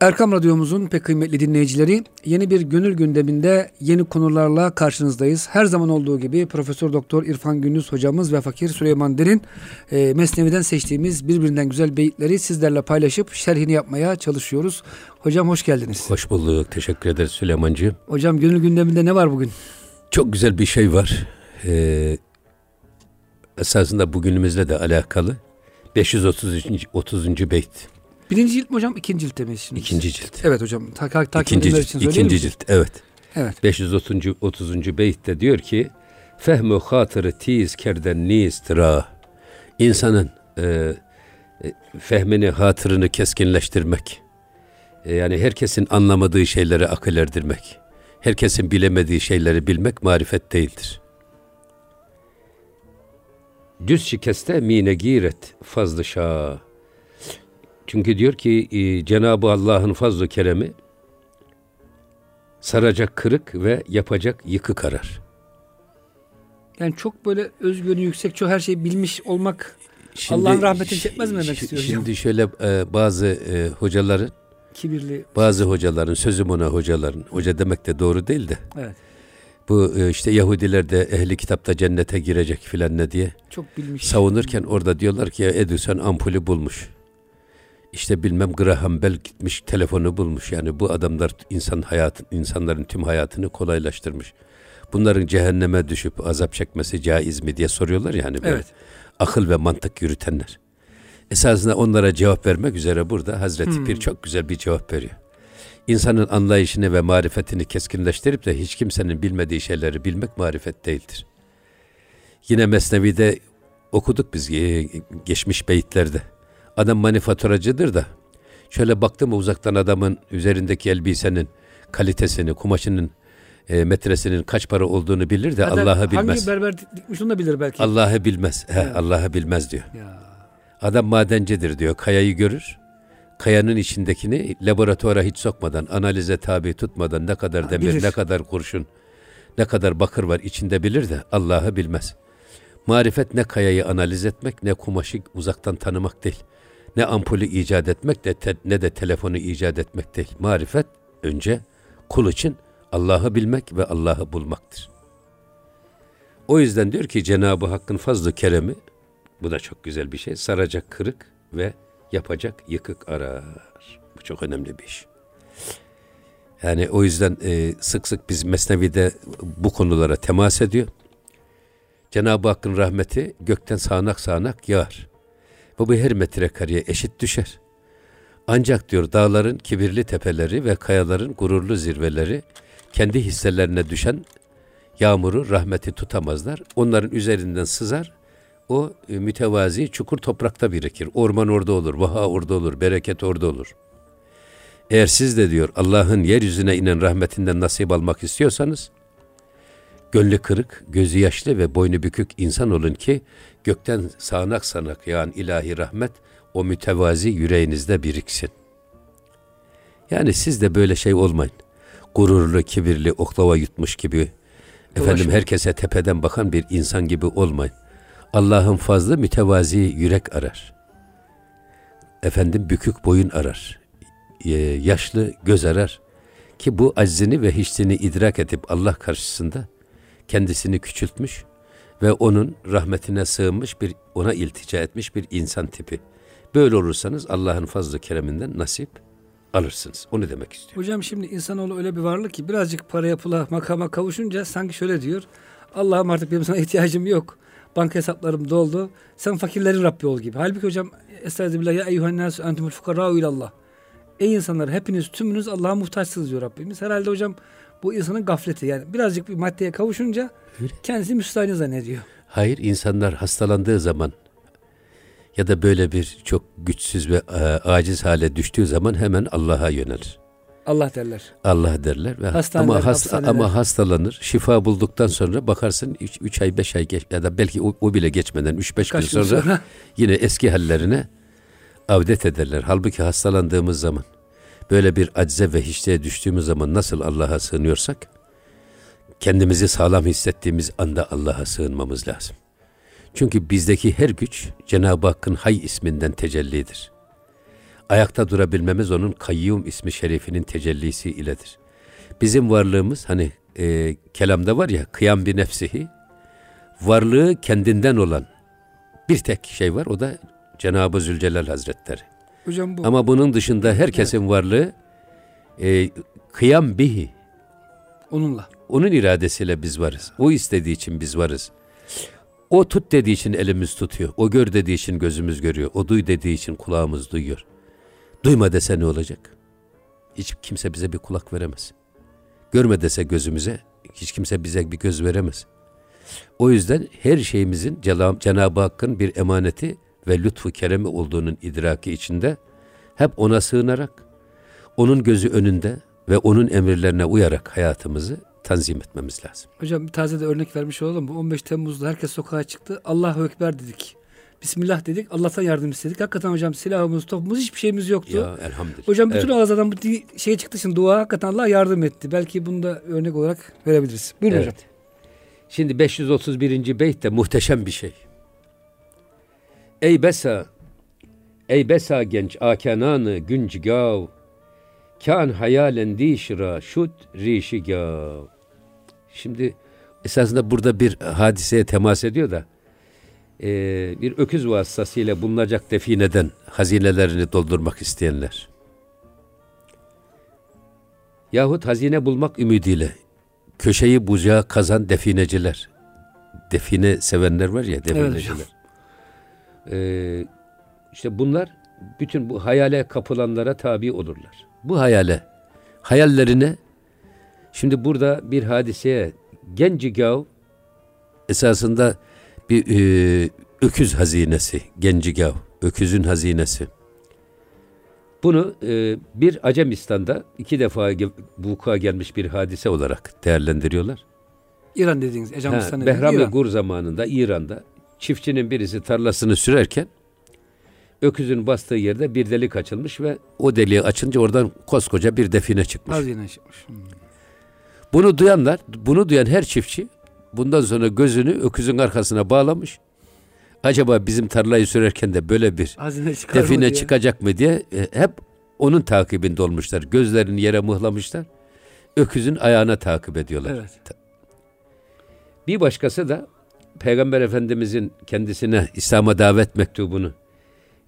Erkam Radyomuzun pek kıymetli dinleyicileri yeni bir gönül gündeminde yeni konularla karşınızdayız. Her zaman olduğu gibi Profesör Doktor İrfan Gündüz hocamız ve Fakir Süleyman Derin e, Mesnevi'den seçtiğimiz birbirinden güzel beyitleri sizlerle paylaşıp şerhini yapmaya çalışıyoruz. Hocam hoş geldiniz. Hoş bulduk. Teşekkür ederiz Süleymancığım. Hocam gönül gündeminde ne var bugün? Çok güzel bir şey var. Ee, esasında bugünümüzle de alakalı. 530. 30. beyt. Birinci cilt mi hocam? İkinci ciltte mi şimdi? İkinci cilt. Evet hocam. Ta, ta, ta ikinci cilt. için ikinci cilt. Evet. Evet. 530. 30. beytte diyor ki Fehmu hatırı tiz kerden nistira İnsanın e, e, fehmini, hatırını keskinleştirmek. E, yani herkesin anlamadığı şeyleri akıl erdirmek. Herkesin bilemediği şeyleri bilmek marifet değildir. Düz şikeste mine giret fazlı şah. Çünkü diyor ki e, Cenab-ı Allah'ın fazl-ı keremi saracak kırık ve yapacak yıkık arar. Yani çok böyle özgürlüğü yüksek, çok her şeyi bilmiş olmak Allah'ın rahmetini çekmez mi demek istiyor Şimdi şöyle e, bazı e, hocaların kibirli bazı hocaların sözüm ona hocaların hoca demek de doğru değil de. Evet. Bu e, işte Yahudiler de ehli kitapta cennete girecek filan ne diye. Çok bilmiş. Savunurken orada diyorlar ki ya Edison ampulü bulmuş. İşte bilmem Graham Bell gitmiş telefonu bulmuş. Yani bu adamlar insan hayat insanların tüm hayatını kolaylaştırmış. Bunların cehenneme düşüp azap çekmesi caiz mi diye soruyorlar yani böyle. Evet. Akıl ve mantık yürütenler. Esasında onlara cevap vermek üzere burada Hazreti hmm. Pir çok güzel bir cevap veriyor. İnsanın anlayışını ve marifetini keskinleştirip de hiç kimsenin bilmediği şeyleri bilmek marifet değildir. Yine Mesnevi'de okuduk biz e, geçmiş beyitlerde. Adam manifaturacıdır da şöyle baktım uzaktan adamın üzerindeki elbisenin kalitesini, kumaşının e, metresinin kaç para olduğunu bilir de Allah'ı bilmez. Hangi berber dikmiş onu da bilir belki. Allah'ı bilmez. He, Allah'ı bilmez diyor. Ya. Adam madencidir diyor. Kayayı görür. Kayanın içindekini laboratuvara hiç sokmadan, analize tabi tutmadan ne kadar demir, bilir. ne kadar kurşun, ne kadar bakır var içinde bilir de Allah'ı bilmez. Marifet ne kayayı analiz etmek, ne kumaşı uzaktan tanımak değil. Ne ampulü icat etmek de te, ne de telefonu icat etmek değil. Marifet önce kul için Allah'ı bilmek ve Allah'ı bulmaktır. O yüzden diyor ki Cenab-ı Hakk'ın fazlı keremi, bu da çok güzel bir şey, saracak kırık ve yapacak yıkık arar. Bu çok önemli bir iş. Yani o yüzden e, sık sık biz Mesnevi'de bu konulara temas ediyor. Cenab-ı Hakk'ın rahmeti gökten sağanak sağanak yağar. Bu her metrekareye eşit düşer. Ancak diyor dağların kibirli tepeleri ve kayaların gururlu zirveleri kendi hisselerine düşen yağmuru, rahmeti tutamazlar. Onların üzerinden sızar. O e, mütevazi çukur toprakta birikir. Orman orada olur, vaha orada olur, bereket orada olur. Eğer siz de diyor Allah'ın yeryüzüne inen rahmetinden nasip almak istiyorsanız gönlü kırık, gözü yaşlı ve boynu bükük insan olun ki gökten sağanak sanak yağan ilahi rahmet o mütevazi yüreğinizde biriksin. Yani siz de böyle şey olmayın. Gururlu, kibirli, oklava yutmuş gibi, efendim herkese tepeden bakan bir insan gibi olmayın. Allah'ın fazla mütevazi yürek arar. Efendim bükük boyun arar. Yaşlı göz arar. Ki bu aczini ve hiçliğini idrak edip Allah karşısında kendisini küçültmüş ve onun rahmetine sığınmış bir, ona iltica etmiş bir insan tipi. Böyle olursanız Allah'ın fazla kereminden nasip alırsınız. Onu demek istiyorum. Hocam şimdi insanoğlu öyle bir varlık ki birazcık para pula makama kavuşunca sanki şöyle diyor. Allah'ım artık benim sana ihtiyacım yok. Banka hesaplarım doldu. Sen fakirlerin Rabbi ol gibi. Halbuki hocam Estağfirullah ya eyyühen nasu entumul fukarâ ilallah. Ey insanlar hepiniz tümünüz Allah'a muhtaçsınız diyor Rabbimiz. Herhalde hocam bu insanın gafleti. Yani birazcık bir maddeye kavuşunca kendisi müstahini zannediyor. Hayır insanlar hastalandığı zaman ya da böyle bir çok güçsüz ve e, aciz hale düştüğü zaman hemen Allah'a yönelir. Allah derler. Allah derler ve Hastaneler, ama hasta, ama hastalanır. Şifa bulduktan sonra bakarsın 3 ay 5 ay geç ya da belki o, o bile geçmeden 3-5 gün sonra, sonra yine eski hallerine avdet ederler. Halbuki hastalandığımız zaman böyle bir acize ve hiçliğe düştüğümüz zaman nasıl Allah'a sığınıyorsak kendimizi sağlam hissettiğimiz anda Allah'a sığınmamız lazım. Çünkü bizdeki her güç Cenab-ı Hakk'ın Hay isminden tecellidir. Ayakta durabilmemiz onun kayyum ismi şerifinin tecellisi iledir. Bizim varlığımız hani e, kelamda var ya kıyam bir nefsihi varlığı kendinden olan bir tek şey var o da Cenab-ı Zülcelal Hazretleri. Hocam bu. Ama bunun dışında herkesin evet. varlığı e, kıyam bihi. Onunla. Onun iradesiyle biz varız. O istediği için biz varız. O tut dediği için elimiz tutuyor. O gör dediği için gözümüz görüyor. O duy dediği için kulağımız duyuyor. Duyma dese ne olacak? Hiç kimse bize bir kulak veremez. Görme dese gözümüze hiç kimse bize bir göz veremez. O yüzden her şeyimizin Cenab-ı Hakk'ın bir emaneti ve lütfu keremi olduğunun idraki içinde hep ona sığınarak, onun gözü önünde ve onun emirlerine uyarak hayatımızı tanzim etmemiz lazım. Hocam bir taze de örnek vermiş olalım. Bu 15 Temmuz'da herkes sokağa çıktı. Allahu Ekber dedik. Bismillah dedik. Allah'tan yardım istedik. Hakikaten hocam silahımız, topumuz hiçbir şeyimiz yoktu. Ya elhamdülillah. Hocam bütün evet. ağızlardan bu şey çıktı şimdi dua hakikaten Allah yardım etti. Belki bunu da örnek olarak verebiliriz. Buyurun evet. hocam. Şimdi 531. beyt de muhteşem bir şey. Ey besa, ey besa genç akenanı güncigav, kan hayalen dişra şut rişigav. Şimdi esasında burada bir hadiseye temas ediyor da e, bir öküz vasıtasıyla bulunacak defineden hazinelerini doldurmak isteyenler. Yahut hazine bulmak ümidiyle köşeyi bucağı kazan defineciler. Define sevenler var ya defineciler. Evet ee, işte bunlar bütün bu hayale kapılanlara tabi olurlar. Bu hayale, hayallerine şimdi burada bir hadiseye Gencigav esasında bir e, öküz hazinesi, Gencigav, öküzün hazinesi. Bunu e, bir Acemistan'da iki defa vuku'a gelmiş bir hadise olarak değerlendiriyorlar. İran dediğiniz Acemistan dediğiniz Behram-ı Gur zamanında İran'da çiftçinin birisi tarlasını sürerken öküzün bastığı yerde bir delik açılmış ve o deliği açınca oradan koskoca bir define çıkmış. Hazine çıkmış. Hmm. Bunu duyanlar, bunu duyan her çiftçi bundan sonra gözünü öküzün arkasına bağlamış. Acaba bizim tarlayı sürerken de böyle bir define mı çıkacak mı diye e, hep onun takibinde olmuşlar. Gözlerini yere mıhlamışlar. Öküzün ayağına takip ediyorlar. Evet. Bir başkası da Peygamber Efendimizin kendisine İslam'a davet mektubunu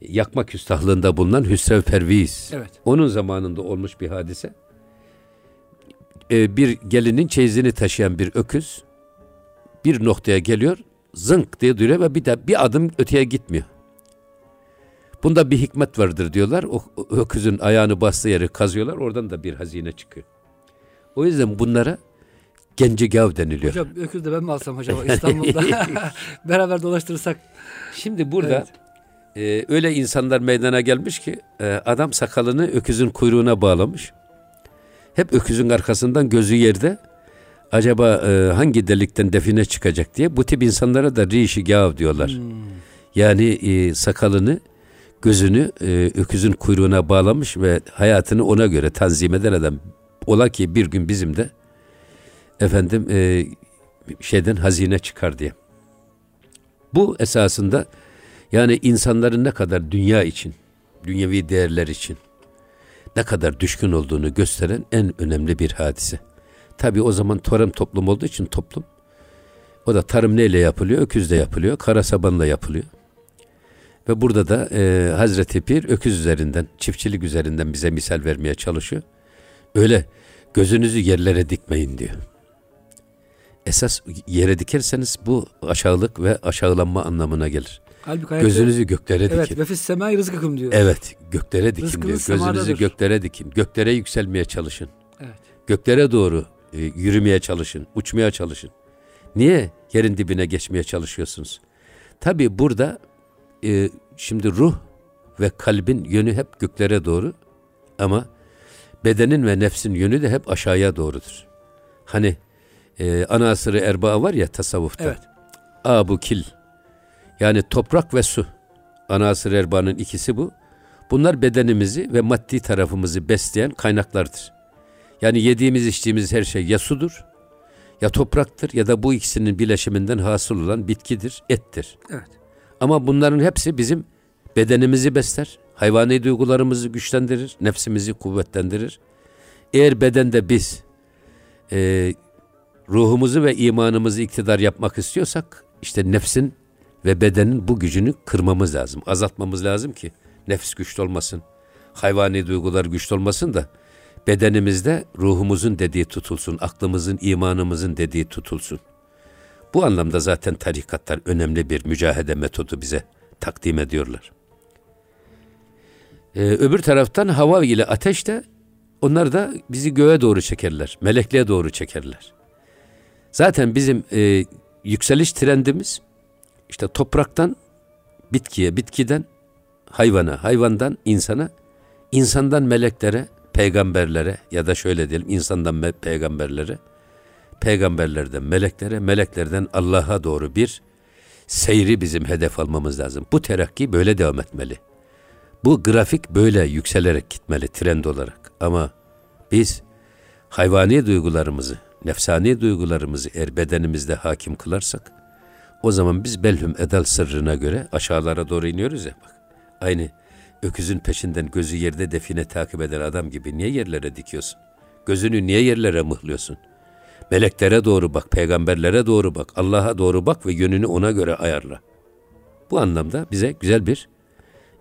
yakma küstahlığında bulunan Hüsrev Perviz. Evet. Onun zamanında olmuş bir hadise. Ee, bir gelinin çeyizini taşıyan bir öküz bir noktaya geliyor, zınk diye duruyor ve bir de bir adım öteye gitmiyor. Bunda bir hikmet vardır diyorlar. O öküzün ayağını bastığı yeri kazıyorlar. Oradan da bir hazine çıkıyor. O yüzden bunlara Gencegav deniliyor. Hocam öküz de ben mi alsam hocam İstanbul'da beraber dolaştırırsak. Şimdi burada evet. e, öyle insanlar meydana gelmiş ki e, adam sakalını öküzün kuyruğuna bağlamış. Hep öküzün arkasından gözü yerde. Acaba e, hangi delikten define çıkacak diye bu tip insanlara da rişi gav diyorlar. Hmm. Yani e, sakalını gözünü e, öküzün kuyruğuna bağlamış ve hayatını ona göre tanzim eden adam. Ola ki bir gün bizim de efendim e, şeyden hazine çıkar diye. Bu esasında yani insanların ne kadar dünya için, dünyevi değerler için ne kadar düşkün olduğunu gösteren en önemli bir hadise. Tabi o zaman tarım toplum olduğu için toplum o da tarım neyle yapılıyor? Öküzle yapılıyor, kara sabanla yapılıyor. Ve burada da e, Hazreti Pir öküz üzerinden, çiftçilik üzerinden bize misal vermeye çalışıyor. Öyle gözünüzü yerlere dikmeyin diyor esas yere dikerseniz bu aşağılık ve aşağılanma anlamına gelir. Halbuki Gözünüzü göklere dikin. Evet, vefis semai rızkıkım diyor. Evet, göklere dikin Rızkınız diyor. Gözünüzü göklere dikin. Göklere yükselmeye çalışın. Evet. Göklere doğru e, yürümeye çalışın, uçmaya çalışın. Niye yerin dibine geçmeye çalışıyorsunuz? Tabi burada e, şimdi ruh ve kalbin yönü hep göklere doğru ama bedenin ve nefsin yönü de hep aşağıya doğrudur. Hani e, ana asırı erbaa var ya tasavvufta. Evet. Abu kil. Yani toprak ve su. Ana asır erbaanın ikisi bu. Bunlar bedenimizi ve maddi tarafımızı besleyen kaynaklardır. Yani yediğimiz içtiğimiz her şey ya sudur, ya topraktır ya da bu ikisinin bileşiminden hasıl olan bitkidir, ettir. Evet. Ama bunların hepsi bizim bedenimizi besler, Hayvani duygularımızı güçlendirir, nefsimizi kuvvetlendirir. Eğer bedende biz e, ruhumuzu ve imanımızı iktidar yapmak istiyorsak işte nefsin ve bedenin bu gücünü kırmamız lazım, azaltmamız lazım ki nefs güçlü olmasın, hayvani duygular güçlü olmasın da bedenimizde ruhumuzun dediği tutulsun, aklımızın, imanımızın dediği tutulsun. Bu anlamda zaten tarikatlar önemli bir mücahede metodu bize takdim ediyorlar. Ee, öbür taraftan hava ile ateş de onlar da bizi göğe doğru çekerler, melekliğe doğru çekerler. Zaten bizim e, yükseliş trendimiz işte topraktan bitkiye, bitkiden hayvana, hayvandan insana, insandan meleklere, peygamberlere ya da şöyle diyelim insandan peygamberlere, peygamberlerden meleklere, meleklerden Allah'a doğru bir seyri bizim hedef almamız lazım. Bu terakki böyle devam etmeli. Bu grafik böyle yükselerek gitmeli trend olarak. Ama biz hayvani duygularımızı, nefsani duygularımızı eğer bedenimizde hakim kılarsak o zaman biz belhum edal sırrına göre aşağılara doğru iniyoruz ya bak. Aynı öküzün peşinden gözü yerde define takip eden adam gibi niye yerlere dikiyorsun? Gözünü niye yerlere mıhlıyorsun? Meleklere doğru bak, peygamberlere doğru bak, Allah'a doğru bak ve yönünü ona göre ayarla. Bu anlamda bize güzel bir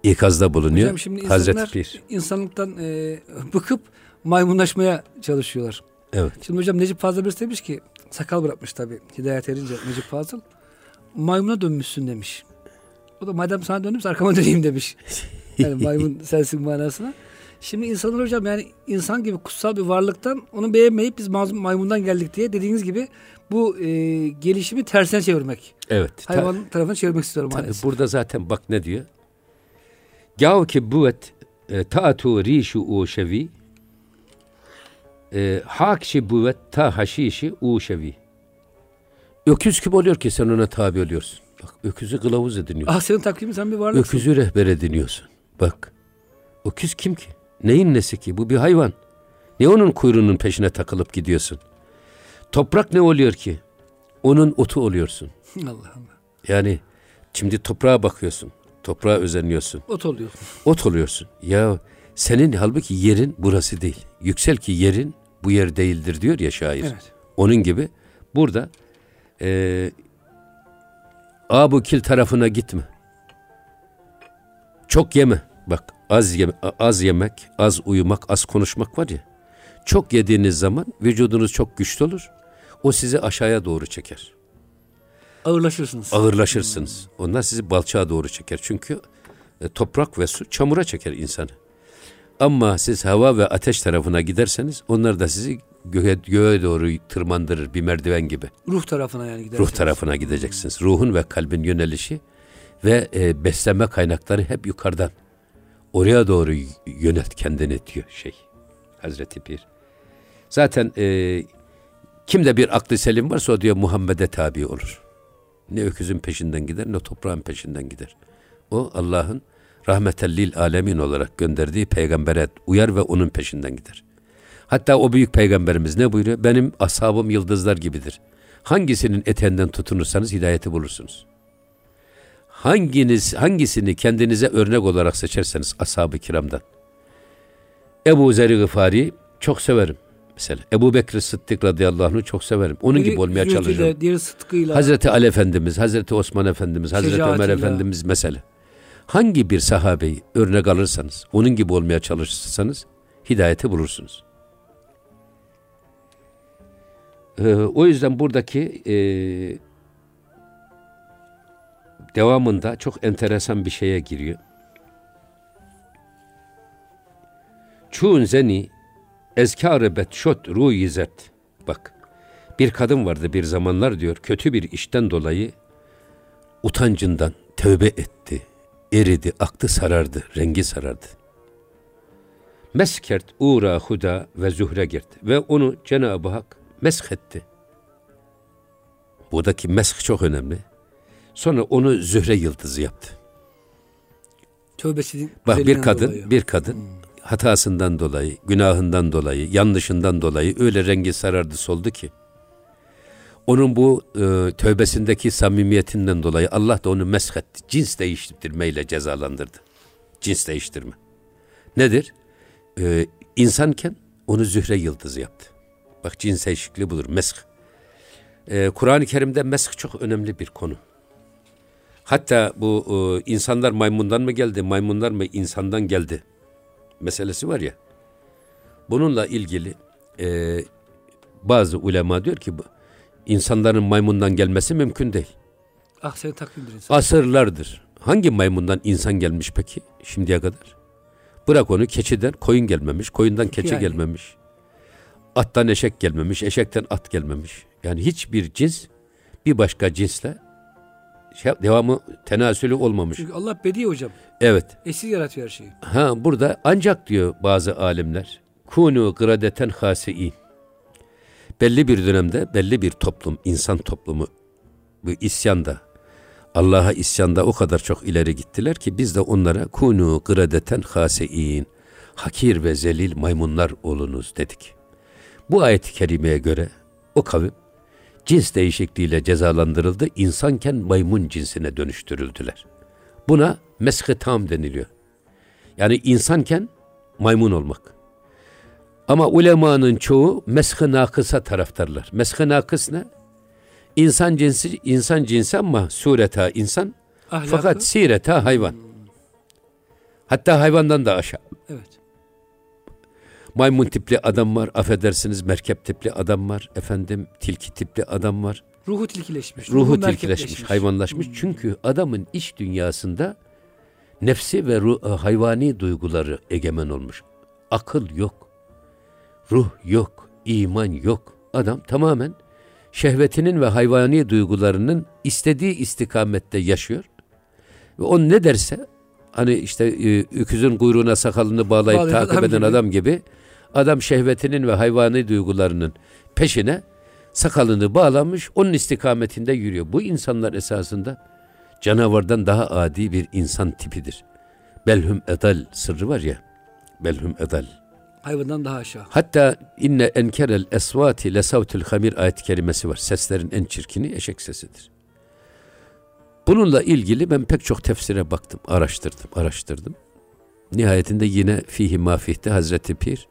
ikazda bulunuyor Hocam şimdi Hazreti Pir. insanlıktan e, bıkıp maymunlaşmaya çalışıyorlar. Evet. Şimdi hocam Necip Fazıl birisi demiş ki sakal bırakmış tabi hidayet erince Necip Fazıl maymuna dönmüşsün demiş. O da madem sana döndüm arkama döneyim demiş. Yani maymun sensin manasına. Şimdi insanlar hocam yani insan gibi kutsal bir varlıktan onu beğenmeyip biz maymundan geldik diye dediğiniz gibi bu e, gelişimi tersine çevirmek. Evet. Hayvan ta- tarafına çevirmek istiyorum tabii maalesef. Burada zaten bak ne diyor? Gav ki buvet e, taatu rişu u şevi e, hakşi buvet ta haşişi u şevi. Öküz kim oluyor ki sen ona tabi oluyorsun? Bak öküzü kılavuz ediniyorsun. Ah senin takvimin sen bir varlıksın. Öküzü rehber ediniyorsun. Bak öküz kim ki? Neyin nesi ki? Bu bir hayvan. Ne onun kuyruğunun peşine takılıp gidiyorsun? Toprak ne oluyor ki? Onun otu oluyorsun. Allah Allah. Yani şimdi toprağa bakıyorsun. Toprağa özeniyorsun. Ot oluyorsun. Ot oluyorsun. Ya senin halbuki yerin burası değil. Yüksel ki yerin bu yer değildir diyor ya şair. Evet. Onun gibi burada e, Abu Kil tarafına gitme. Çok yeme. Bak az, yeme, az yemek, az uyumak, az konuşmak var ya. Çok yediğiniz zaman vücudunuz çok güçlü olur. O sizi aşağıya doğru çeker. Ağırlaşırsınız. Ağırlaşırsınız. Onlar sizi balçağa doğru çeker. Çünkü e, toprak ve su çamura çeker insanı. Ama siz hava ve ateş tarafına giderseniz onlar da sizi göğe, göğe doğru tırmandırır bir merdiven gibi. Ruh tarafına yani gidersiniz. Ruh tarafına gideceksiniz. Ruhun ve kalbin yönelişi ve e, beslenme kaynakları hep yukarıdan. Oraya doğru yönet kendini diyor şey Hazreti Pir. Zaten e, kimde bir aklı selim varsa o diyor Muhammed'e tabi olur. Ne öküzün peşinden gider ne toprağın peşinden gider. O Allah'ın rahmetellil alemin olarak gönderdiği peygambere uyar ve onun peşinden gider. Hatta o büyük peygamberimiz ne buyuruyor? Benim ashabım yıldızlar gibidir. Hangisinin etenden tutunursanız hidayeti bulursunuz. Hanginiz hangisini kendinize örnek olarak seçerseniz ashab-ı kiramdan. Ebu Zer Gıfari çok severim mesela. Ebu Bekir Sıddık radıyallahu anh'ı çok severim. Onun gibi olmaya çalışıyorum. Diğer sıdkıyla. Hazreti Ali Efendimiz, Hazreti Osman Efendimiz, Hazreti Ömer Efendimiz mesela. Hangi bir sahabeyi örnek alırsanız, onun gibi olmaya çalışırsanız hidayeti bulursunuz. Ee, o yüzden buradaki e, devamında çok enteresan bir şeye giriyor. Çun zeni ezkârı bet şot ruh zert. Bak bir kadın vardı bir zamanlar diyor kötü bir işten dolayı utancından tövbe etti, eridi, aktı sarardı, rengi sarardı. Meskert uğra huda ve zuhre girt ve onu Cenab-ı Hak mesk etti. Buradaki mesk çok önemli. Sonra onu zühre yıldızı yaptı. Tövbesi Bak bir kadın, dolayı. bir kadın hmm. hatasından dolayı, günahından dolayı, yanlışından dolayı öyle rengi sarardı soldu ki onun bu e, tövbesindeki samimiyetinden dolayı Allah da onu meshetti. Cins değiştirmeyle cezalandırdı. Cins değiştirme. Nedir? Ee, insanken onu zühre yıldızı yaptı. Bak cins değişikliği budur. Mesk. Ee, Kur'an-ı Kerim'de mesk çok önemli bir konu. Hatta bu e, insanlar maymundan mı geldi, maymunlar mı insandan geldi meselesi var ya. Bununla ilgili e, bazı ulema diyor ki insanların maymundan gelmesi mümkün değil. Ah sen takvimdir insan. Asırlardır. Hangi maymundan insan gelmiş peki şimdiye kadar? Bırak onu keçiden koyun gelmemiş, koyundan keçi yani. gelmemiş. Attan eşek gelmemiş, eşekten at gelmemiş. Yani hiçbir cins bir başka cinsle şey, devamı tenasülü olmamış. Çünkü Allah bedi hocam. Evet. Eşsiz yaratıyor her şeyi. Ha burada ancak diyor bazı alimler kunu gradeten hasiin. Belli bir dönemde belli bir toplum, insan toplumu bu isyanda Allah'a isyanda o kadar çok ileri gittiler ki biz de onlara kunu gradeten hasiin. Hakir ve zelil maymunlar olunuz dedik. Bu ayet-i kerimeye göre o kavim cins değişikliğiyle cezalandırıldı. insanken maymun cinsine dönüştürüldüler. Buna mesh tam deniliyor. Yani insanken maymun olmak. Ama ulemanın çoğu mesh-i nakısa taraftarlar. Mesh-i nakıs ne? İnsan cinsi insan cinsi ama sureta insan Ahlakı. fakat sireta hayvan. Hatta hayvandan da aşağı. Evet. Maymun tipli adam var, affedersiniz merkep tipli adam var, efendim tilki tipli adam var. Ruhu tilkileşmiş. Ruhu, ruhu tilkileşmiş, hayvanlaşmış. Hmm. Çünkü adamın iç dünyasında nefsi ve ruh, hayvani duyguları egemen olmuş. Akıl yok, ruh yok, iman yok. Adam tamamen şehvetinin ve hayvani duygularının istediği istikamette yaşıyor. Ve o ne derse hani işte e, öküzün kuyruğuna sakalını bağlayıp Bağlayan takip eden gibi. adam gibi adam şehvetinin ve hayvani duygularının peşine sakalını bağlamış onun istikametinde yürüyor. Bu insanlar esasında canavardan daha adi bir insan tipidir. Belhum edal sırrı var ya. Belhum edal. Hayvandan daha aşağı. Hatta inne enkerel esvati lesavtul hamir ayet kelimesi var. Seslerin en çirkini eşek sesidir. Bununla ilgili ben pek çok tefsire baktım, araştırdım, araştırdım. Nihayetinde yine fihi mafihte Hazreti Pir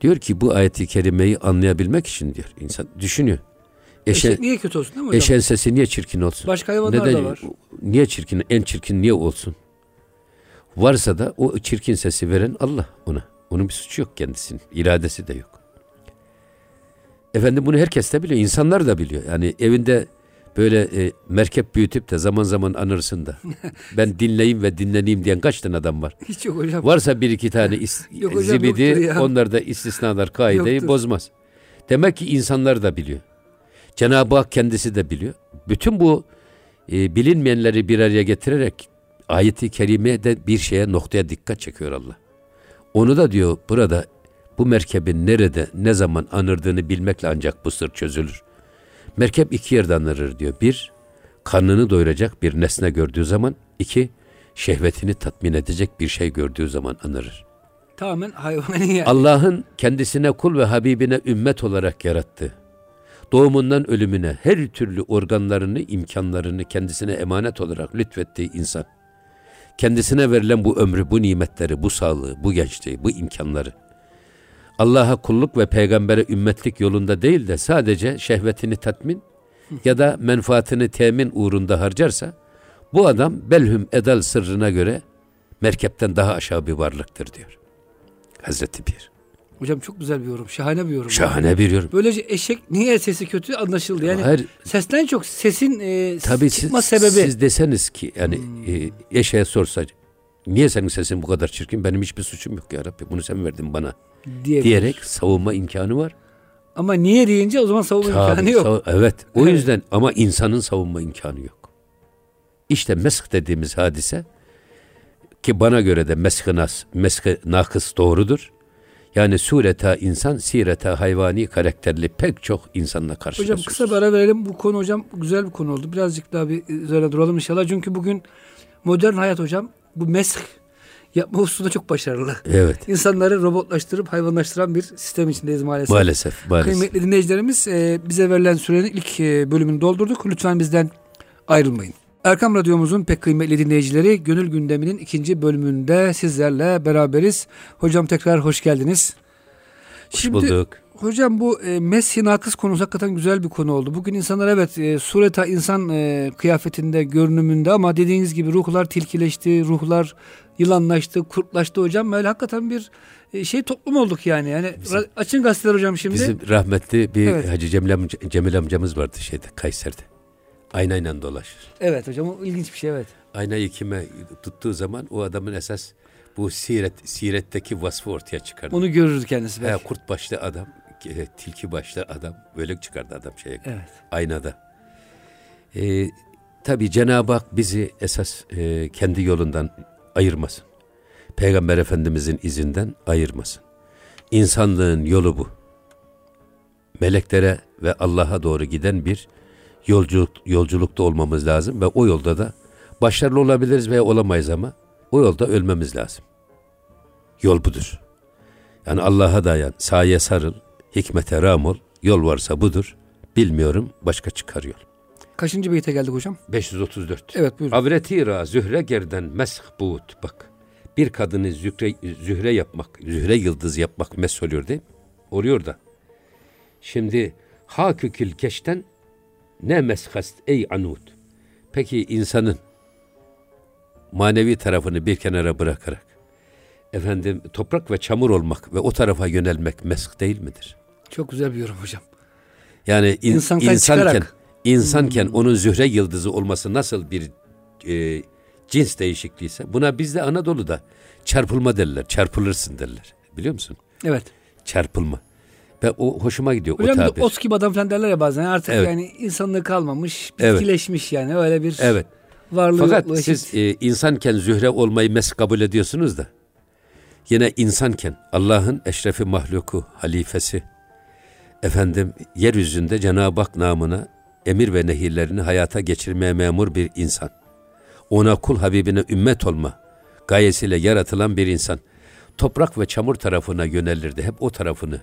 diyor ki bu ayeti kerimeyi anlayabilmek için diyor insan düşünüyor. Eşen, Eşek niye kötü olsun değil mi hocam? Eşen sesi niye çirkin olsun? Başka hayvanlar Neden, da var. Niye çirkin, en çirkin niye olsun? Varsa da o çirkin sesi veren Allah ona. Onun bir suçu yok kendisinin. iradesi de yok. Efendim bunu herkes de biliyor. insanlar da biliyor. Yani evinde böyle e, merkep büyütüp de zaman zaman anırsın da. ben dinleyeyim ve dinleneyim diyen kaç tane adam var? Hiç yok hocam. Varsa bir iki tane is, yok hocam, zibidi onlar da istisnalar kaideyi yoktur. bozmaz. Demek ki insanlar da biliyor. Cenab-ı Hak kendisi de biliyor. Bütün bu e, bilinmeyenleri bir araya getirerek ayeti kerimede bir şeye noktaya dikkat çekiyor Allah. Onu da diyor burada bu merkebin nerede ne zaman anırdığını bilmekle ancak bu sır çözülür. Merkep iki yerde anırır diyor. Bir, karnını doyuracak bir nesne gördüğü zaman. iki şehvetini tatmin edecek bir şey gördüğü zaman anırır. Tamamen hayvanın yani. Allah'ın kendisine kul ve Habibine ümmet olarak yarattı. Doğumundan ölümüne her türlü organlarını, imkanlarını kendisine emanet olarak lütfettiği insan kendisine verilen bu ömrü, bu nimetleri, bu sağlığı, bu gençliği, bu imkanları Allah'a kulluk ve peygambere ümmetlik yolunda değil de sadece şehvetini tatmin ya da menfaatini temin uğrunda harcarsa bu adam belhüm edal sırrına göre merkepten daha aşağı bir varlıktır diyor. Hazreti Bir. Hocam çok güzel bir yorum. Şahane bir yorum. Şahane bir yorum. Böylece eşek niye sesi kötü anlaşıldı. Yani Hayır, sesten çok sesin e, tabii çıkma siz, sebebi. Siz deseniz ki yani hmm. e, eşeğe sorsa niye senin sesin bu kadar çirkin? Benim hiçbir suçum yok ya Rabbi. Bunu sen verdin bana. Diyebilir. Diyerek savunma imkanı var. Ama niye deyince o zaman savunma tabii, imkanı yok. Sav- evet. O yüzden ama insanın savunma imkanı yok. İşte mesk dediğimiz hadise ki bana göre de mesk-i nas, mesk-i nakıs doğrudur. Yani sureta insan, sireta hayvani karakterli pek çok insanla karşılaşıyoruz. Hocam kısa bir ara verelim. Bu konu hocam güzel bir konu oldu. Birazcık daha bir üzerine duralım inşallah. Çünkü bugün modern hayat hocam bu mesk yapma hususunda çok başarılı. Evet. İnsanları robotlaştırıp hayvanlaştıran bir sistem içindeyiz maalesef. Maalesef. maalesef. Kıymetli dinleyicilerimiz e, bize verilen sürenin ilk e, bölümünü doldurduk. Lütfen bizden ayrılmayın. Erkam Radyomuzun pek kıymetli dinleyicileri Gönül Gündemi'nin ikinci bölümünde sizlerle beraberiz. Hocam tekrar hoş geldiniz. Hoş Şimdi, bulduk. Hocam bu e, Mesih nakıs konusu hakikaten güzel bir konu oldu. Bugün insanlar evet e, sureta insan e, kıyafetinde, görünümünde ama dediğiniz gibi ruhlar tilkileşti, ruhlar yılanlaştı, kurtlaştı hocam. Böyle hakikaten bir e, şey toplum olduk yani. Yani bizim, açın gazeteler hocam şimdi. Bizim rahmetli bir evet. Hacı Cemil, amca, Cemil amcamız vardı şeyde Kayseri'de. Aynayla dolaşır. Evet hocam o ilginç bir şey evet. Aynayı kime tuttuğu zaman o adamın esas bu siret siretteki vasfı ortaya çıkardı. Onu görür kendisi belki. He, kurt başlı adam, tilki başlı adam böyle çıkardı adam şeye. Evet. Aynada. Ee, tabii Cenab-ı Hak bizi esas e, kendi yolundan ayırmasın. Peygamber Efendimizin izinden ayırmasın. İnsanlığın yolu bu. Meleklere ve Allah'a doğru giden bir yolculuk, yolculukta olmamız lazım ve o yolda da başarılı olabiliriz veya olamayız ama o yolda ölmemiz lazım. Yol budur. Yani Allah'a dayan, saye sarıl, hikmete ram ol, yol varsa budur. Bilmiyorum, başka çıkar yol. Kaçıncı beyte geldik hocam? 534. Evet buyurun. Avretira zühre gerden mesh buğut. Bak bir kadını zühre, zühre yapmak, zühre yıldız yapmak mes oluyor değil mi? Oluyor da. Şimdi hakükül keşten ne meshast ey anut. Peki insanın manevi tarafını bir kenara bırakarak efendim toprak ve çamur olmak ve o tarafa yönelmek mesk değil midir? Çok güzel bir yorum hocam. Yani in, insanken insanken, insanken hmm. onun zühre yıldızı olması nasıl bir e, cins değişikliğiyse buna bizde Anadolu'da çarpılma derler. Çarpılırsın derler. Biliyor musun? Evet. Çarpılma. Ve o hoşuma gidiyor Hocam o tabir. Hocam adam falan derler ya bazen. Artık evet. yani insanlığı kalmamış, bitkileşmiş evet. yani öyle bir evet. varlığı. Fakat yokluğu siz e, insanken zühre olmayı mes kabul ediyorsunuz da yine insanken Allah'ın eşrefi mahluku, halifesi, efendim yeryüzünde Cenab-ı Hak namına emir ve nehirlerini hayata geçirmeye memur bir insan. Ona kul Habibine ümmet olma gayesiyle yaratılan bir insan. Toprak ve çamur tarafına yönelirdi. Hep o tarafını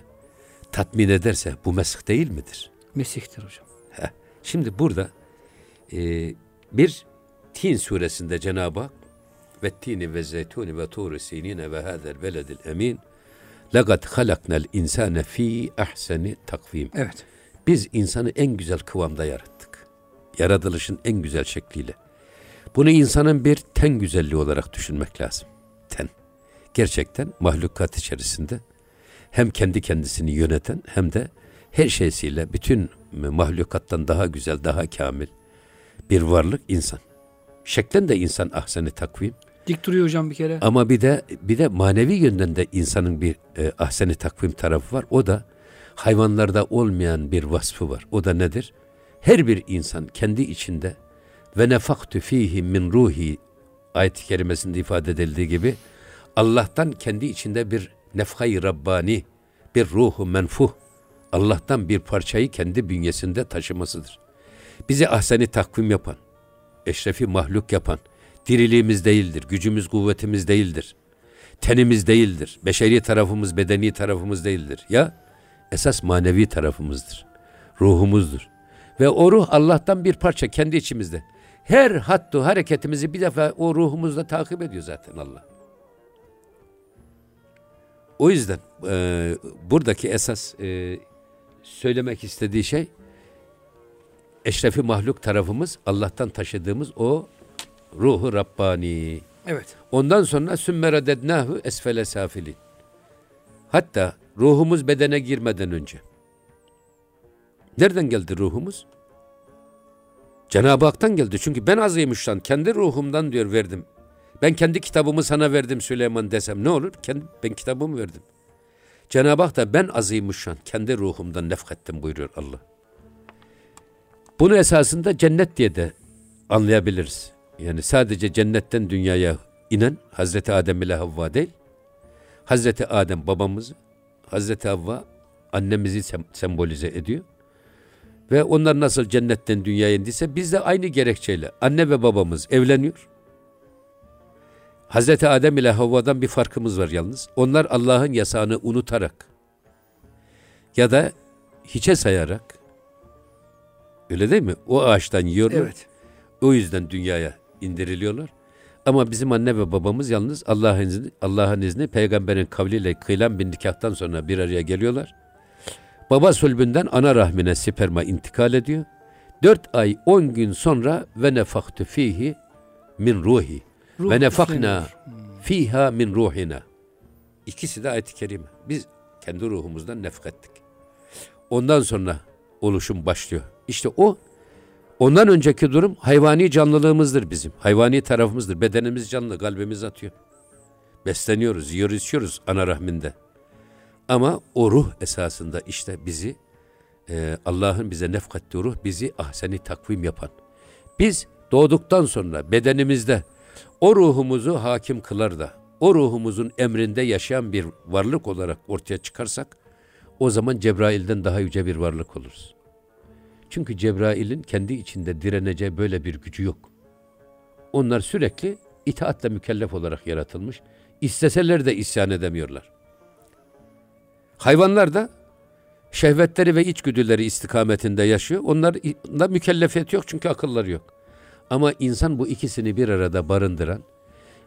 tatmin ederse bu mesih değil midir? Mesihtir hocam. Heh. Şimdi burada e, bir Tin suresinde Cenab-ı Hak ve tini ve zeytuni ve turu sinine ve hazel beledil emin Lagat halaknel insane fi ahseni takvim. Evet. Biz insanı en güzel kıvamda yarattık. Yaratılışın en güzel şekliyle. Bunu insanın bir ten güzelliği olarak düşünmek lazım. Ten. Gerçekten mahlukat içerisinde hem kendi kendisini yöneten hem de her şeysiyle bütün mahlukattan daha güzel, daha kamil bir varlık insan. Şeklen de insan ahseni takvim. Dik duruyor hocam bir kere. Ama bir de bir de manevi yönden de insanın bir e, ahseni takvim tarafı var. O da hayvanlarda olmayan bir vasfı var. O da nedir? Her bir insan kendi içinde ve nefaktu fihi min ruhi ayet-i kerimesinde ifade edildiği gibi Allah'tan kendi içinde bir nefhay Rabbani, bir ruhu menfuh, Allah'tan bir parçayı kendi bünyesinde taşımasıdır. Bizi ahseni takvim yapan, eşrefi mahluk yapan, diriliğimiz değildir, gücümüz kuvvetimiz değildir, tenimiz değildir, beşeri tarafımız, bedeni tarafımız değildir. Ya esas manevi tarafımızdır, ruhumuzdur. Ve o ruh Allah'tan bir parça kendi içimizde. Her hattu hareketimizi bir defa o ruhumuzda takip ediyor zaten Allah. O yüzden e, buradaki esas e, söylemek istediği şey eşrefi mahluk tarafımız Allah'tan taşıdığımız o ruhu Rabbani. Evet. Ondan sonra sümmere dednahu esfele safilin. Hatta ruhumuz bedene girmeden önce. Nereden geldi ruhumuz? Cenab-ı Hak'tan geldi. Çünkü ben azıymıştan kendi ruhumdan diyor verdim. Ben kendi kitabımı sana verdim Süleyman desem ne olur? Kendi, ben kitabımı verdim. Cenab-ı Hak da ben azıymışan kendi ruhumdan nefkettim buyuruyor Allah. Bunu esasında cennet diye de anlayabiliriz. Yani sadece cennetten dünyaya inen Hazreti Adem ile Havva değil. Hazreti Adem babamızı, Hazreti Havva annemizi sem sembolize ediyor. Ve onlar nasıl cennetten dünyaya indiyse biz de aynı gerekçeyle anne ve babamız evleniyor. Hazreti Adem ile Havva'dan bir farkımız var yalnız. Onlar Allah'ın yasağını unutarak ya da hiçe sayarak öyle değil mi? O ağaçtan yiyorlar. Evet. O yüzden dünyaya indiriliyorlar. Ama bizim anne ve babamız yalnız Allah'ın izni, Allah'ın izni peygamberin kavliyle kıyılan bir nikahtan sonra bir araya geliyorlar. Baba sulbünden ana rahmine sperma intikal ediyor. Dört ay on gün sonra ve nefaktu fihi min ruhi Ruh ve nefakna hmm. fiha min ruhina. İkisi de ayet-i kerime. Biz kendi ruhumuzdan nefkettik. Ondan sonra oluşum başlıyor. İşte o ondan önceki durum hayvani canlılığımızdır bizim. Hayvani tarafımızdır. Bedenimiz canlı, kalbimiz atıyor. Besleniyoruz, yiyoruz, içiyoruz ana rahminde. Ama o ruh esasında işte bizi e, Allah'ın bize nefkattiği ruh bizi ahseni takvim yapan. Biz doğduktan sonra bedenimizde o ruhumuzu hakim kılar da o ruhumuzun emrinde yaşayan bir varlık olarak ortaya çıkarsak o zaman Cebrail'den daha yüce bir varlık oluruz. Çünkü Cebrail'in kendi içinde direneceği böyle bir gücü yok. Onlar sürekli itaatle mükellef olarak yaratılmış. İsteseler de isyan edemiyorlar. Hayvanlar da şehvetleri ve içgüdüleri istikametinde yaşıyor. Onlar da mükellefiyet yok çünkü akılları yok. Ama insan bu ikisini bir arada barındıran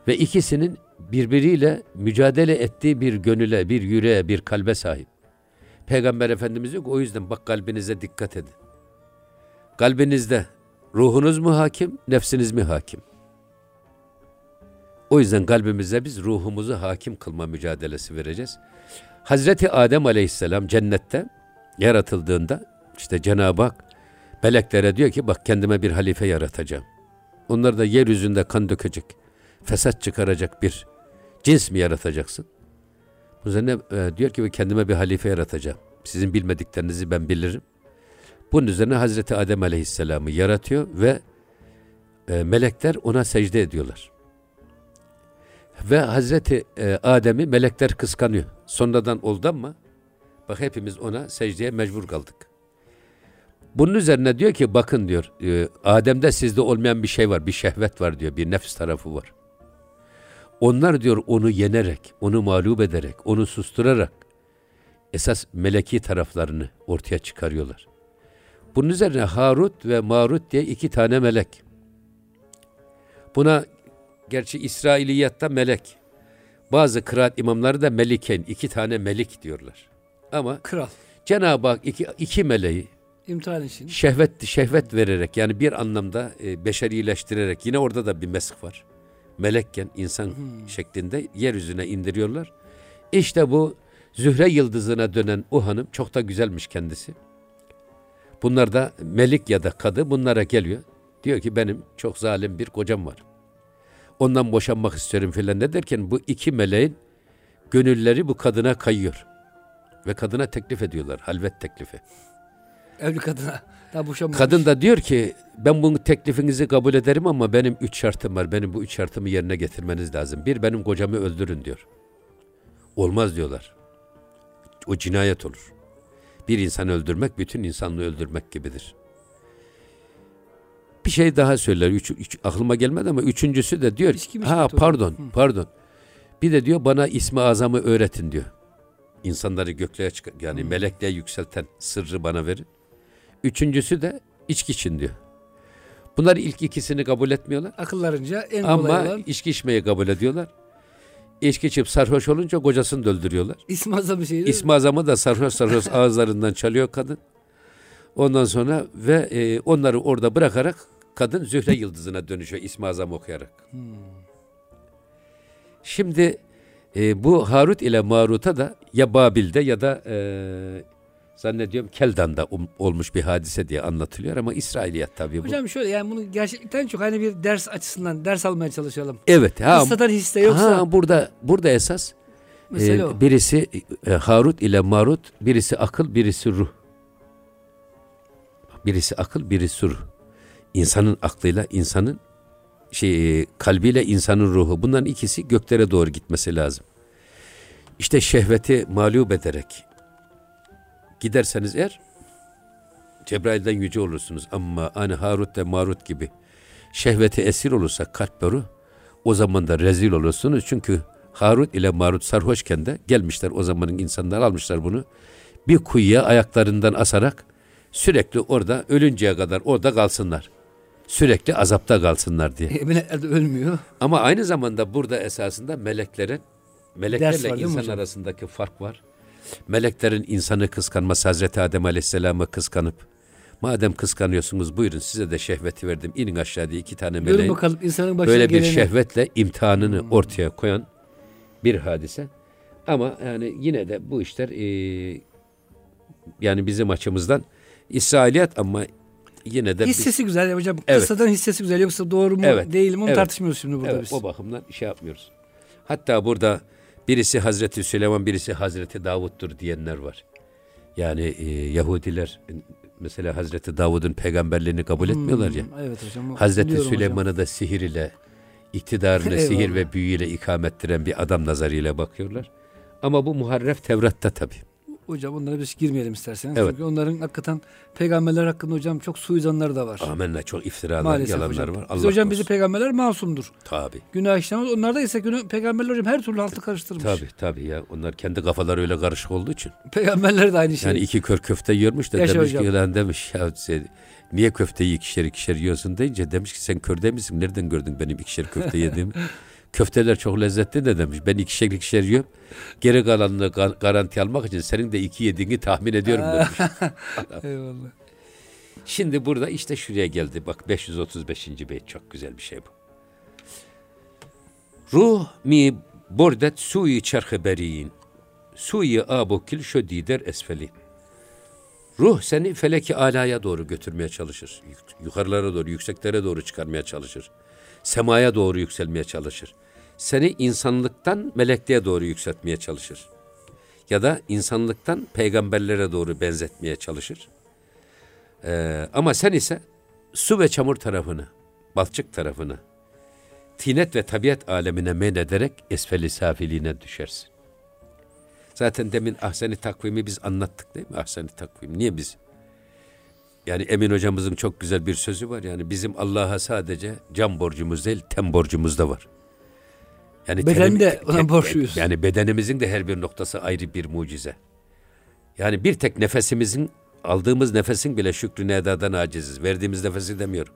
ve ikisinin birbiriyle mücadele ettiği bir gönüle, bir yüreğe, bir kalbe sahip. Peygamber Efendimiz yok. O yüzden bak kalbinize dikkat edin. Kalbinizde ruhunuz mu hakim, nefsiniz mi hakim? O yüzden kalbimize biz ruhumuzu hakim kılma mücadelesi vereceğiz. Hazreti Adem Aleyhisselam cennette yaratıldığında işte Cenab-ı Hak meleklere diyor ki bak kendime bir halife yaratacağım. Onlar da yeryüzünde kan dökecek, fesat çıkaracak bir cins mi yaratacaksın? Bu üzerine e, diyor ki kendime bir halife yaratacağım. Sizin bilmediklerinizi ben bilirim. Bunun üzerine Hazreti Adem Aleyhisselam'ı yaratıyor ve e, melekler ona secde ediyorlar. Ve Hazreti e, Adem'i melekler kıskanıyor. Sonradan oldu ama bak hepimiz ona secdeye mecbur kaldık. Bunun üzerine diyor ki bakın diyor e, Adem'de sizde olmayan bir şey var, bir şehvet var diyor, bir nefs tarafı var. Onlar diyor onu yenerek, onu mağlup ederek, onu susturarak esas meleki taraflarını ortaya çıkarıyorlar. Bunun üzerine Harut ve Marut diye iki tane melek. Buna gerçi İsrailiyatta melek. Bazı kıraat imamları da meliken, iki tane melik diyorlar. Ama kral. Cenab-ı Hak iki, iki meleği imtihan için şehvet şehvet vererek yani bir anlamda e, beşerileştirerek yine orada da bir mesk var melekken insan hmm. şeklinde yeryüzüne indiriyorlar. İşte bu Zühre yıldızına dönen o hanım çok da güzelmiş kendisi. Bunlar da melik ya da kadı bunlara geliyor. Diyor ki benim çok zalim bir kocam var. Ondan boşanmak istiyorum filan ne derken bu iki meleğin gönülleri bu kadına kayıyor. Ve kadına teklif ediyorlar halvet teklifi. Evli kadına. Daha boşanmamış. Kadın da diyor ki ben bunu teklifinizi kabul ederim ama benim üç şartım var. Benim bu üç şartımı yerine getirmeniz lazım. Bir benim kocamı öldürün diyor. Olmaz diyorlar. O cinayet olur. Bir insanı öldürmek bütün insanlığı öldürmek gibidir. Bir şey daha söyler. Üç, üç, aklıma gelmedi ama üçüncüsü de diyor. Ha pardon, Hı. pardon. Bir de diyor bana ismi azamı öğretin diyor. İnsanları göklere çıkar yani Hı. melekliğe yükselten sırrı bana verin. Üçüncüsü de içki için diyor. Bunlar ilk ikisini kabul etmiyorlar. Akıllarınca en kolay Ama olan. içki içmeyi kabul ediyorlar. İçki içip sarhoş olunca kocasını da öldürüyorlar. İsmi azamı şey İsmi azamı da sarhoş sarhoş ağızlarından çalıyor kadın. Ondan sonra ve e, onları orada bırakarak kadın Zühre yıldızına dönüşüyor ismi azam okuyarak. Hmm. Şimdi e, bu Harut ile Marut'a da ya Babil'de ya da e, zannediyorum Keldan'da um, olmuş bir hadise diye anlatılıyor ama İsrailiyat tabii bu. Hocam şöyle yani bunu gerçekten çok hani bir ders açısından ders almaya çalışalım. Evet. Ha, Kıssadan hisse yoksa. Ha, burada burada esas e, birisi e, Harut ile Marut, birisi akıl, birisi ruh. Birisi akıl, birisi ruh. İnsanın aklıyla, insanın şey e, kalbiyle insanın ruhu. Bunların ikisi göklere doğru gitmesi lazım. İşte şehveti mağlup ederek, giderseniz eğer Cebrail'den yüce olursunuz ama hani Harut ve Marut gibi şehveti esir olursa kalp ve o zaman da rezil olursunuz. Çünkü Harut ile Marut sarhoşken de gelmişler o zamanın insanlar almışlar bunu. Bir kuyuya ayaklarından asarak sürekli orada ölünceye kadar orada kalsınlar. Sürekli azapta kalsınlar diye. E, melekler de ölmüyor. Ama aynı zamanda burada esasında meleklerin meleklerle var, insan arasındaki fark var. Meleklerin insanı kıskanması Hazreti Adem Aleyhisselam'ı kıskanıp madem kıskanıyorsunuz buyurun size de şehveti verdim inin aşağı diye iki tane meleğin bakalım, insanın böyle bir geleni. şehvetle imtihanını hmm. ortaya koyan bir hadise. Ama yani yine de bu işler e, yani bizim açımızdan İsrailiyat ama yine de hissesi biz, güzel hocam. Evet. Kıssadan hissesi güzel yoksa doğru mu evet. değil mi onu evet. tartışmıyoruz şimdi burada evet, biz. O bakımdan şey yapmıyoruz. Hatta burada birisi Hazreti Süleyman birisi Hazreti Davut'tur diyenler var. Yani e, Yahudiler mesela Hazreti Davud'un peygamberliğini kabul hmm, etmiyorlar ya. Evet hocam. Hazreti Süleyman'ı da sihir ile iktidarını sihir ve büyüyle ikamettiren bir adam nazarıyla bakıyorlar. Ama bu muharref Tevrat'ta tabii. Hocam onlara biz girmeyelim isterseniz. Evet. Çünkü onların hakikaten peygamberler hakkında hocam çok suizanları da var. Amenna çok iftiralar, Maalesef yalanlar hocam. var. Allah biz hocam bizi peygamberler masumdur. Tabi. Günah işlemez. Onlar da ise günah, peygamberler hocam her türlü altı karıştırmış. Tabi tabi ya. Onlar kendi kafaları öyle karışık olduğu için. Peygamberler de aynı şey. Yani iki kör köfte yiyormuş da Yaşa demiş hocam. ki lan demiş ya sen, niye köfteyi ikişer ikişer yiyorsun deyince demiş ki sen körde misin? Nereden gördün benim ikişer köfte yediğimi? Köfteler çok lezzetli de demiş. Ben ikişer ikişer yiyorum. Geri kalanını garanti almak için senin de iki yediğini tahmin ediyorum demiş. Eyvallah. Şimdi burada işte şuraya geldi. Bak 535. beyt çok güzel bir şey bu. Ruh mi bordet suyi çerhe beriyin. Suyi abokil şödider esfeli. Ruh seni feleki alaya doğru götürmeye çalışır. Yukarılara doğru, yükseklere doğru çıkarmaya çalışır. Semaya doğru yükselmeye çalışır seni insanlıktan melekliğe doğru yükseltmeye çalışır. Ya da insanlıktan peygamberlere doğru benzetmeye çalışır. Ee, ama sen ise su ve çamur tarafını, balçık tarafını, tinet ve tabiat alemine men ederek esfeli safiliğine düşersin. Zaten demin ahseni takvimi biz anlattık değil mi? Ahseni takvim. Niye biz? Yani Emin hocamızın çok güzel bir sözü var. Yani bizim Allah'a sadece can borcumuz değil, tem borcumuz da var. Yani Beden de ona borçluyuz. Yani bedenimizin de her bir noktası ayrı bir mucize. Yani bir tek nefesimizin aldığımız nefesin bile şükrünü edadan aciziz. Verdiğimiz nefesi demiyorum.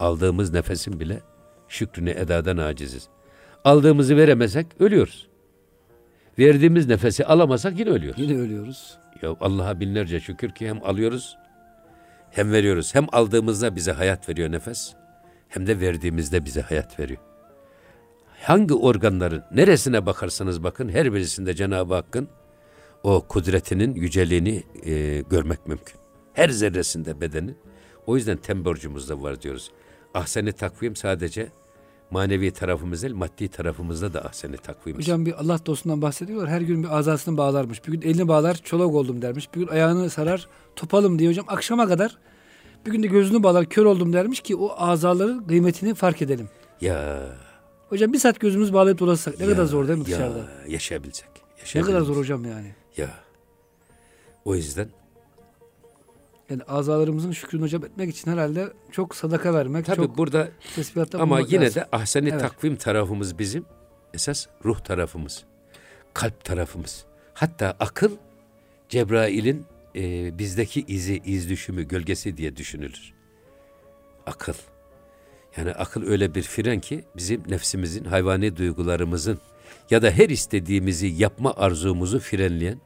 Aldığımız nefesin bile şükrünü edadan aciziz. Aldığımızı veremezsek ölüyoruz. Verdiğimiz nefesi alamasak yine ölüyoruz. Yine ölüyoruz. Ya Allah'a binlerce şükür ki hem alıyoruz hem veriyoruz. Hem aldığımızda bize hayat veriyor nefes hem de verdiğimizde bize hayat veriyor hangi organların neresine bakarsanız bakın her birisinde Cenab-ı Hakk'ın o kudretinin yüceliğini e, görmek mümkün. Her zerresinde bedenin. O yüzden tem borcumuzda var diyoruz. Ahseni takvim sadece manevi tarafımız değil, maddi tarafımızda da ahseni takvim. Hocam bir Allah dostundan bahsediyorlar. Her gün bir azasını bağlarmış. Bir gün elini bağlar, çolak oldum dermiş. Bir gün ayağını sarar, topalım diye hocam. Akşama kadar bir gün de gözünü bağlar, kör oldum dermiş ki o azaların kıymetini fark edelim. Ya Hocam bir saat gözümüz bağlayıp dolaşsak ne ya, kadar zor değil mi ya, dışarıda? Yaşayabilecek. Ne kadar zor hocam yani. Ya. O yüzden yani azalarımızın şükrünü hocam etmek için herhalde çok sadaka vermek, Tabii çok burada ama yine lazım. de ahseni evet. takvim tarafımız bizim esas ruh tarafımız, kalp tarafımız. Hatta akıl Cebrail'in e, bizdeki izi, iz düşümü, gölgesi diye düşünülür. Akıl. Yani akıl öyle bir fren ki bizim nefsimizin, hayvani duygularımızın ya da her istediğimizi yapma arzumuzu frenleyen,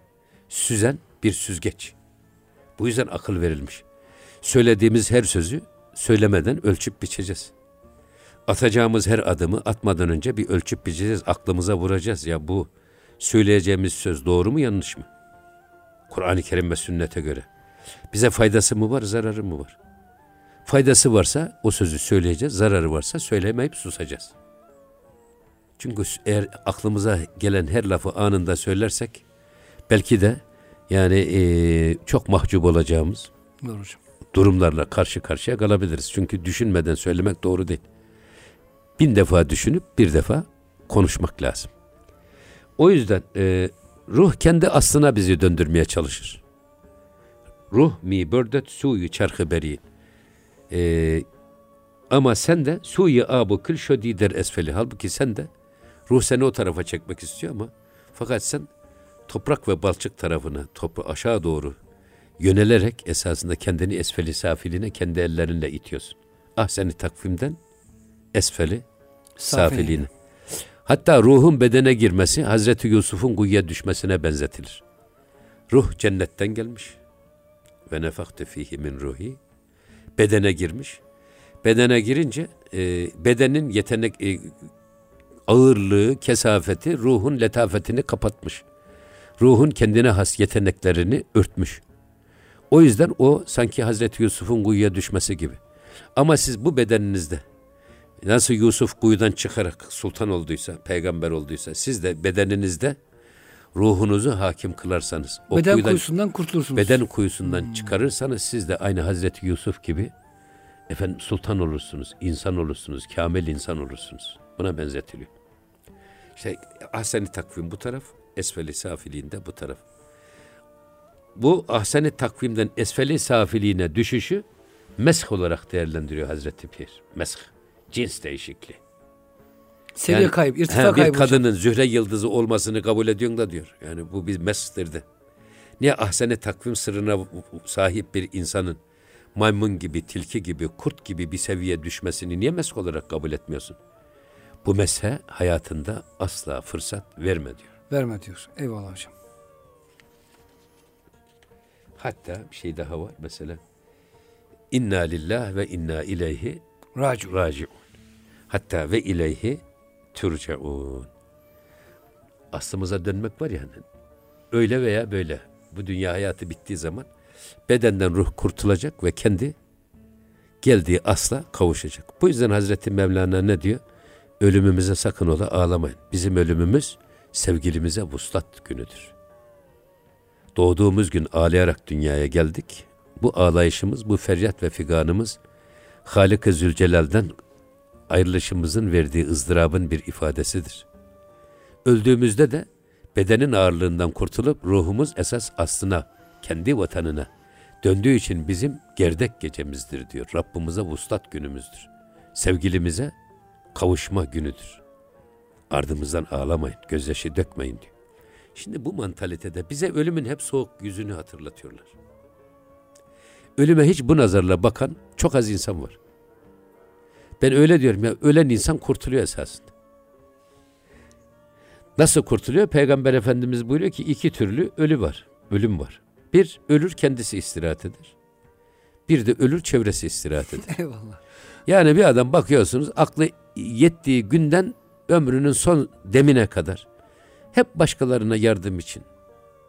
süzen bir süzgeç. Bu yüzden akıl verilmiş. Söylediğimiz her sözü söylemeden ölçüp biçeceğiz. Atacağımız her adımı atmadan önce bir ölçüp biçeceğiz. Aklımıza vuracağız. Ya bu söyleyeceğimiz söz doğru mu yanlış mı? Kur'an-ı Kerim ve sünnete göre. Bize faydası mı var, zararı mı var? Faydası varsa o sözü söyleyeceğiz, zararı varsa söylemeyip susacağız. Çünkü eğer aklımıza gelen her lafı anında söylersek belki de yani e, çok mahcup olacağımız Doğru durumlarla karşı karşıya kalabiliriz. Çünkü düşünmeden söylemek doğru değil. Bin defa düşünüp bir defa konuşmak lazım. O yüzden e, ruh kendi aslına bizi döndürmeye çalışır. Ruh mi bördet suyu çarkı beri. Ee, ama sen de suyu abu kül şödider esfeli. Halbuki sen de ruh seni o tarafa çekmek istiyor ama fakat sen toprak ve balçık tarafına topu aşağı doğru yönelerek esasında kendini esfeli safiline kendi ellerinle itiyorsun. ahseni takvimden esfeli safiliğine. Hatta ruhun bedene girmesi Hazreti Yusuf'un kuyuya düşmesine benzetilir. Ruh cennetten gelmiş. Ve nefakte fihi min ruhi. Bedene girmiş. Bedene girince e, bedenin yetenek e, ağırlığı, kesafeti ruhun letafetini kapatmış. Ruhun kendine has yeteneklerini örtmüş. O yüzden o sanki Hazreti Yusuf'un kuyuya düşmesi gibi. Ama siz bu bedeninizde nasıl Yusuf kuyudan çıkarak sultan olduysa, peygamber olduysa siz de bedeninizde ruhunuzu hakim kılarsanız, o beden kuyudan, kuyusundan kurtulursunuz. Beden kuyusundan hmm. çıkarırsanız siz de aynı Hazreti Yusuf gibi efendim sultan olursunuz, insan olursunuz, kamil insan olursunuz. Buna benzetiliyor. İşte ahseni takvim bu taraf, esfeli safiliğinde bu taraf. Bu ahseni takvimden esfeli safiliğine düşüşü mesh olarak değerlendiriyor Hazreti Pir. Mesh, cins değişikliği. Seviye yani, kayıp, irtifa he, kaybı. Bir kadının hocam. zühre yıldızı olmasını kabul ediyorsun da diyor. Yani bu bir mes'tir Niye ahsene takvim sırrına sahip bir insanın maymun gibi, tilki gibi, kurt gibi bir seviye düşmesini niye mesk olarak kabul etmiyorsun? Bu meshe hayatında asla fırsat verme diyor. Verme diyor. Eyvallah hocam. Hatta bir şey daha var mesela. İnna lillah ve inna ileyhi raciun. Hatta ve ileyhi turcaun. Aslımıza dönmek var yani. Öyle veya böyle. Bu dünya hayatı bittiği zaman bedenden ruh kurtulacak ve kendi geldiği asla kavuşacak. Bu yüzden Hazreti Mevlana ne diyor? Ölümümüze sakın ola ağlamayın. Bizim ölümümüz sevgilimize vuslat günüdür. Doğduğumuz gün ağlayarak dünyaya geldik. Bu ağlayışımız, bu feryat ve figanımız Halik-i Zülcelal'den ayrılışımızın verdiği ızdırabın bir ifadesidir. Öldüğümüzde de bedenin ağırlığından kurtulup ruhumuz esas aslına, kendi vatanına döndüğü için bizim gerdek gecemizdir diyor. Rabbimize vuslat günümüzdür. Sevgilimize kavuşma günüdür. Ardımızdan ağlamayın, gözyaşı dökmeyin diyor. Şimdi bu mantalitede bize ölümün hep soğuk yüzünü hatırlatıyorlar. Ölüme hiç bu nazarla bakan çok az insan var. Ben öyle diyorum ya ölen insan kurtuluyor esasında. Nasıl kurtuluyor? Peygamber Efendimiz buyuruyor ki iki türlü ölü var. Ölüm var. Bir ölür kendisi istirahat eder. Bir de ölür çevresi istirahat eder. Eyvallah. Yani bir adam bakıyorsunuz aklı yettiği günden ömrünün son demine kadar hep başkalarına yardım için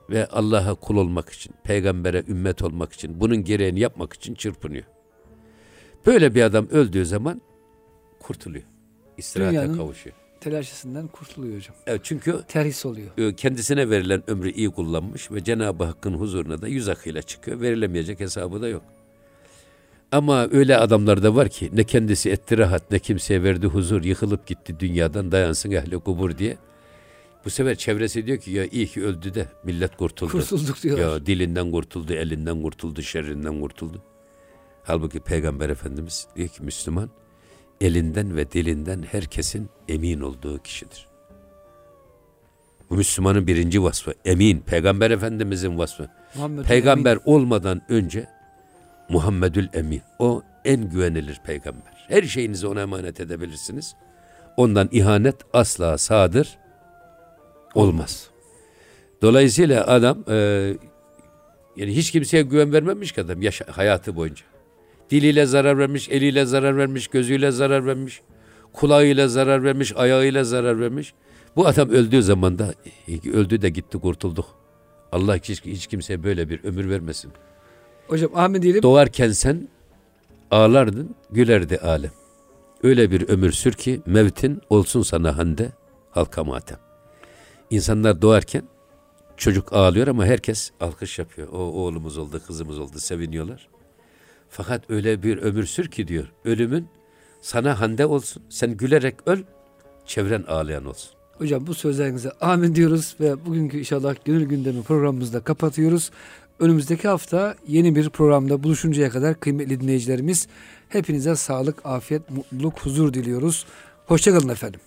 ve Allah'a kul olmak için, peygambere ümmet olmak için, bunun gereğini yapmak için çırpınıyor. Böyle bir adam öldüğü zaman kurtuluyor. İstirahate Dünyanın kavuşuyor. telaşesinden kurtuluyor hocam. Evet çünkü terhis oluyor. E, kendisine verilen ömrü iyi kullanmış ve Cenab-ı Hakk'ın huzuruna da yüz akıyla çıkıyor. Verilemeyecek hesabı da yok. Ama öyle adamlar da var ki ne kendisi etti rahat ne kimseye verdi huzur yıkılıp gitti dünyadan dayansın ehli kubur diye. Bu sefer çevresi diyor ki ya iyi ki öldü de millet kurtuldu. Kurtulduk diyorlar. Ya dilinden kurtuldu, elinden kurtuldu, şerrinden kurtuldu. Halbuki Peygamber Efendimiz diyor ki Müslüman elinden ve dilinden herkesin emin olduğu kişidir. Bu Müslümanın birinci vasfı emin. Peygamber Efendimizin vasfı. Muhammedül Peygamber emin. olmadan önce Muhammedül Emin. O en güvenilir peygamber. Her şeyinizi ona emanet edebilirsiniz. Ondan ihanet asla sadır olmaz. Dolayısıyla adam e, yani hiç kimseye güven vermemiş ki adam yaşa, hayatı boyunca. Diliyle zarar vermiş, eliyle zarar vermiş, gözüyle zarar vermiş, kulağıyla zarar vermiş, ayağıyla zarar vermiş. Bu adam öldüğü zaman da öldü de gitti kurtulduk. Allah hiç, hiç kimseye böyle bir ömür vermesin. Hocam amin diyelim. Doğarken sen ağlardın, gülerdi alem. Öyle bir ömür sür ki mevtin olsun sana hande, halka matem. İnsanlar doğarken çocuk ağlıyor ama herkes alkış yapıyor. O oğlumuz oldu, kızımız oldu, seviniyorlar. Fakat öyle bir ömür sür ki diyor, ölümün sana hande olsun. Sen gülerek öl, çevren ağlayan olsun. Hocam bu sözlerinize amin diyoruz ve bugünkü inşallah gönül gündemi programımızda kapatıyoruz. Önümüzdeki hafta yeni bir programda buluşuncaya kadar kıymetli dinleyicilerimiz hepinize sağlık, afiyet, mutluluk, huzur diliyoruz. Hoşçakalın efendim.